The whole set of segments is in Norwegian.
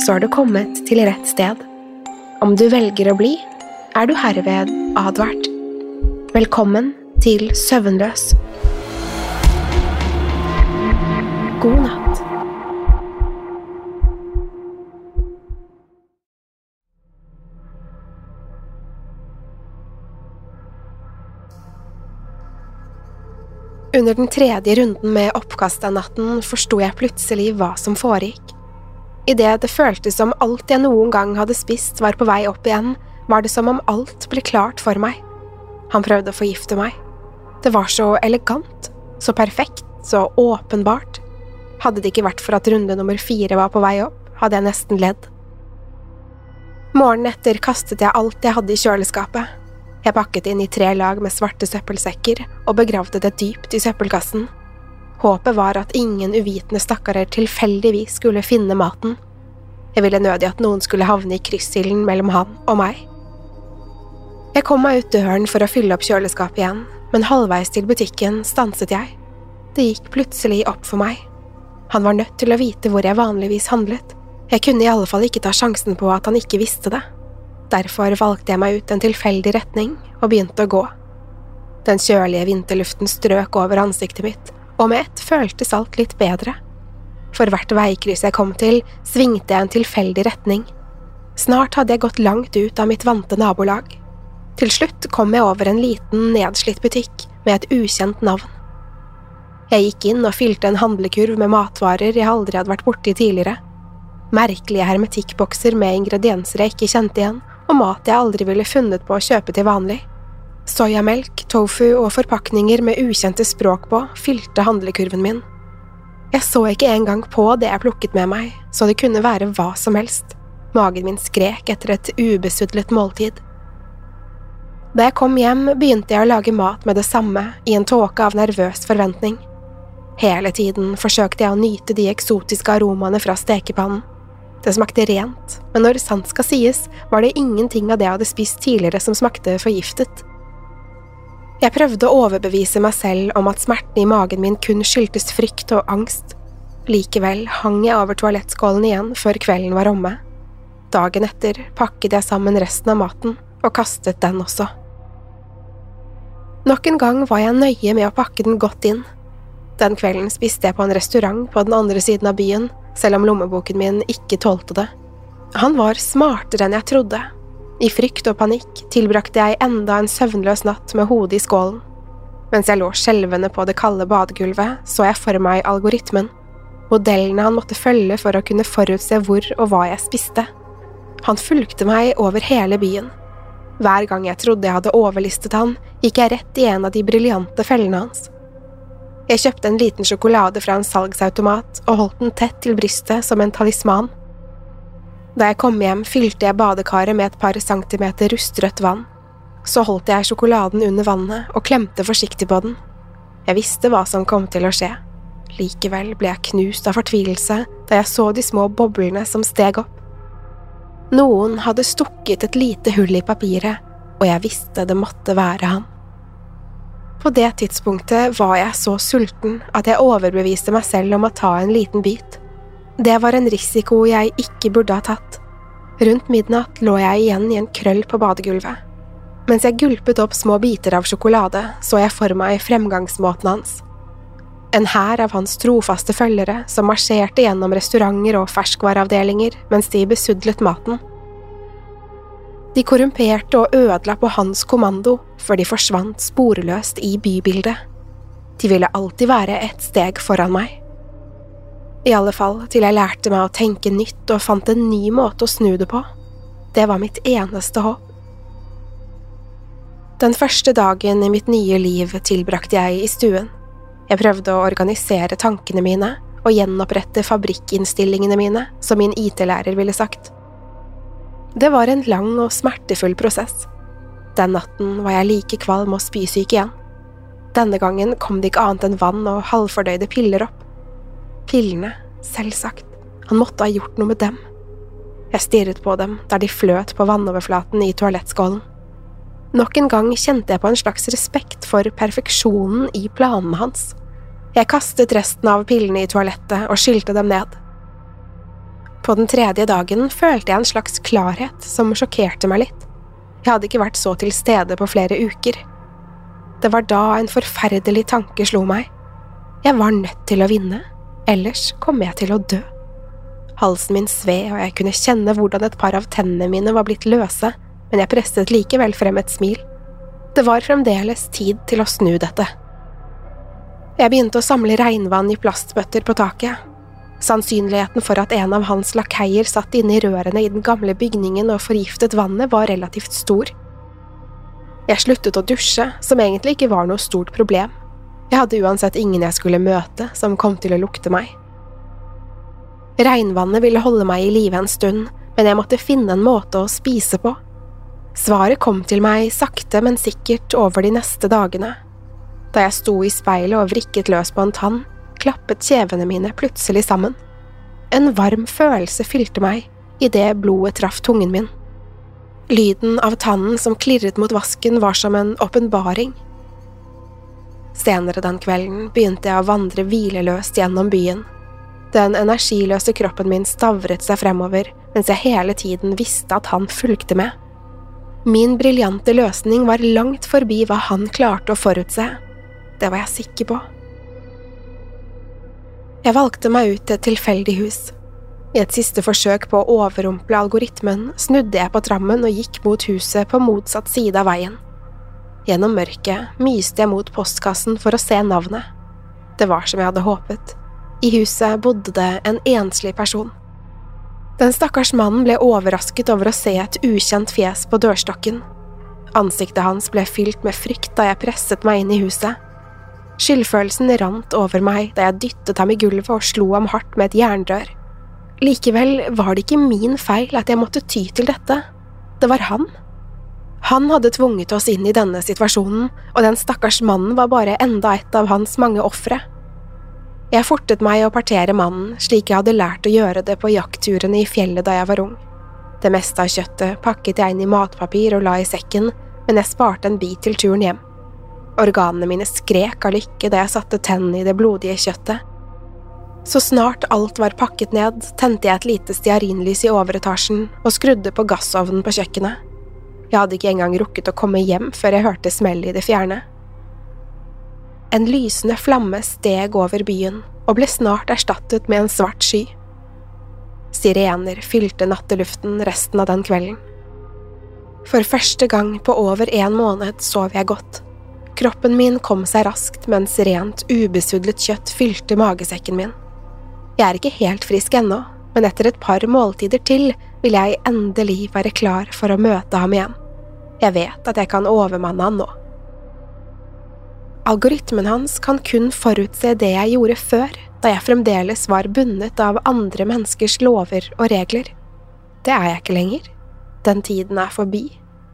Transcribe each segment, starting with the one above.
så har du kommet til rett sted. Om du velger å bli, er du herved advart. Velkommen til Søvnløs. God natt. Under den tredje runden med oppkast av natten forsto jeg plutselig hva som foregikk. Idet det føltes som alt jeg noen gang hadde spist var på vei opp igjen, var det som om alt ble klart for meg. Han prøvde å forgifte meg. Det var så elegant, så perfekt, så åpenbart. Hadde det ikke vært for at runde nummer fire var på vei opp, hadde jeg nesten ledd. Morgenen etter kastet jeg alt jeg hadde i kjøleskapet. Jeg pakket inn i tre lag med svarte søppelsekker og begravde det dypt i søppelkassen. Håpet var at ingen uvitende stakkarer tilfeldigvis skulle finne maten. Jeg ville nødig at noen skulle havne i kryssilden mellom han og meg. Jeg kom meg ut døren for å fylle opp kjøleskapet igjen, men halvveis til butikken stanset jeg. Det gikk plutselig opp for meg. Han var nødt til å vite hvor jeg vanligvis handlet. Jeg kunne i alle fall ikke ta sjansen på at han ikke visste det. Derfor valgte jeg meg ut en tilfeldig retning og begynte å gå. Den kjølige vinterluften strøk over ansiktet mitt, og med ett føltes alt litt bedre. For hvert veikryss jeg kom til, svingte jeg en tilfeldig retning. Snart hadde jeg gått langt ut av mitt vante nabolag. Til slutt kom jeg over en liten, nedslitt butikk med et ukjent navn. Jeg gikk inn og fylte en handlekurv med matvarer jeg aldri hadde vært borti tidligere. Merkelige hermetikkbokser med ingredienser jeg ikke kjente igjen, og mat jeg aldri ville funnet på å kjøpe til vanlig. Soyamelk, tofu og forpakninger med ukjente språk på fylte handlekurven min. Jeg så ikke engang på det jeg plukket med meg, så det kunne være hva som helst. Magen min skrek etter et ubesudlet måltid. Da jeg kom hjem, begynte jeg å lage mat med det samme, i en tåke av nervøs forventning. Hele tiden forsøkte jeg å nyte de eksotiske aromaene fra stekepannen. Det smakte rent, men når sant skal sies, var det ingenting av det jeg hadde spist tidligere som smakte forgiftet. Jeg prøvde å overbevise meg selv om at smertene i magen min kun skyldtes frykt og angst. Likevel hang jeg over toalettskålen igjen før kvelden var omme. Dagen etter pakket jeg sammen resten av maten og kastet den også. Nok en gang var jeg nøye med å pakke den godt inn. Den kvelden spiste jeg på en restaurant på den andre siden av byen, selv om lommeboken min ikke tålte det. Han var smartere enn jeg trodde. I frykt og panikk tilbrakte jeg enda en søvnløs natt med hodet i skålen. Mens jeg lå skjelvende på det kalde badegulvet, så jeg for meg algoritmen, modellene han måtte følge for å kunne forutse hvor og hva jeg spiste. Han fulgte meg over hele byen. Hver gang jeg trodde jeg hadde overlistet han, gikk jeg rett i en av de briljante fellene hans. Jeg kjøpte en liten sjokolade fra en salgsautomat og holdt den tett til brystet som en talisman. Da jeg kom hjem, fylte jeg badekaret med et par centimeter rustrødt vann. Så holdt jeg sjokoladen under vannet og klemte forsiktig på den. Jeg visste hva som kom til å skje. likevel ble jeg knust av fortvilelse da jeg så de små boblene som steg opp. Noen hadde stukket et lite hull i papiret, og jeg visste det måtte være han. På det tidspunktet var jeg så sulten at jeg overbeviste meg selv om å ta en liten bit. Det var en risiko jeg ikke burde ha tatt. Rundt midnatt lå jeg igjen i en krøll på badegulvet. Mens jeg gulpet opp små biter av sjokolade, så jeg for meg fremgangsmåten hans. En hær av hans trofaste følgere som marsjerte gjennom restauranter og ferskvareavdelinger mens de besudlet maten. De korrumperte og ødela på hans kommando før de forsvant sporløst i bybildet. De ville alltid være et steg foran meg. I alle fall til jeg lærte meg å tenke nytt og fant en ny måte å snu det på. Det var mitt eneste håp. Den første dagen i mitt nye liv tilbrakte jeg i stuen. Jeg prøvde å organisere tankene mine og gjenopprette fabrikkinnstillingene mine, som min IT-lærer ville sagt. Det var en lang og smertefull prosess. Den natten var jeg like kvalm og spysyk igjen. Denne gangen kom det ikke annet enn vann og halvfordøyde piller opp. Pillene, selvsagt, han måtte ha gjort noe med dem. Jeg stirret på dem der de fløt på vannoverflaten i toalettskålen. Nok en gang kjente jeg på en slags respekt for perfeksjonen i planene hans. Jeg kastet resten av pillene i toalettet og skylte dem ned. På den tredje dagen følte jeg en slags klarhet som sjokkerte meg litt. Jeg hadde ikke vært så til stede på flere uker. Det var da en forferdelig tanke slo meg. Jeg var nødt til å vinne, ellers kom jeg til å dø. Halsen min sved, og jeg kunne kjenne hvordan et par av tennene mine var blitt løse men jeg presset likevel frem et smil. Det var fremdeles tid til å snu dette. Jeg begynte å samle regnvann i plastbøtter på taket. Sannsynligheten for at en av hans lakeier satt inne i rørene i den gamle bygningen og forgiftet vannet, var relativt stor. Jeg sluttet å dusje, som egentlig ikke var noe stort problem. Jeg hadde uansett ingen jeg skulle møte som kom til å lukte meg. Regnvannet ville holde meg i live en stund, men jeg måtte finne en måte å spise på. Svaret kom til meg sakte, men sikkert over de neste dagene. Da jeg sto i speilet og vrikket løs på en tann, klappet kjevene mine plutselig sammen. En varm følelse fylte meg idet blodet traff tungen min. Lyden av tannen som klirret mot vasken var som en åpenbaring. Senere den kvelden begynte jeg å vandre hvileløst gjennom byen. Den energiløse kroppen min stavret seg fremover mens jeg hele tiden visste at han fulgte med. Min briljante løsning var langt forbi hva han klarte å forutse. Det var jeg sikker på. Jeg valgte meg ut til et tilfeldig hus. I et siste forsøk på å overrumple algoritmen snudde jeg på trammen og gikk mot huset på motsatt side av veien. Gjennom mørket myste jeg mot postkassen for å se navnet. Det var som jeg hadde håpet. I huset bodde det en enslig person. Den stakkars mannen ble overrasket over å se et ukjent fjes på dørstokken. Ansiktet hans ble fylt med frykt da jeg presset meg inn i huset. Skyldfølelsen rant over meg da jeg dyttet ham i gulvet og slo ham hardt med et jernrør. Likevel var det ikke min feil at jeg måtte ty til dette. Det var han. Han hadde tvunget oss inn i denne situasjonen, og den stakkars mannen var bare enda et av hans mange ofre. Jeg fortet meg å partere mannen slik jeg hadde lært å gjøre det på jaktturene i fjellet da jeg var ung. Det meste av kjøttet pakket jeg inn i matpapir og la i sekken, men jeg sparte en bit til turen hjem. Organene mine skrek av lykke da jeg satte tennene i det blodige kjøttet. Så snart alt var pakket ned, tente jeg et lite stearinlys i overetasjen og skrudde på gassovnen på kjøkkenet. Jeg hadde ikke engang rukket å komme hjem før jeg hørte smellet i det fjerne. En lysende flamme steg over byen og ble snart erstattet med en svart sky. Sirener fylte natteluften resten av den kvelden. For første gang på over en måned sov jeg godt. Kroppen min kom seg raskt mens rent, ubesudlet kjøtt fylte magesekken min. Jeg er ikke helt frisk ennå, men etter et par måltider til vil jeg endelig være klar for å møte ham igjen. Jeg vet at jeg kan overmanne han nå. Algoritmen hans kan kun forutse det jeg gjorde før, da jeg fremdeles var bundet av andre menneskers lover og regler. Det er jeg ikke lenger. Den tiden er forbi,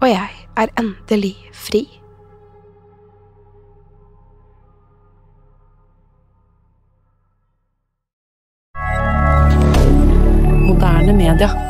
og jeg er endelig fri. moderne media.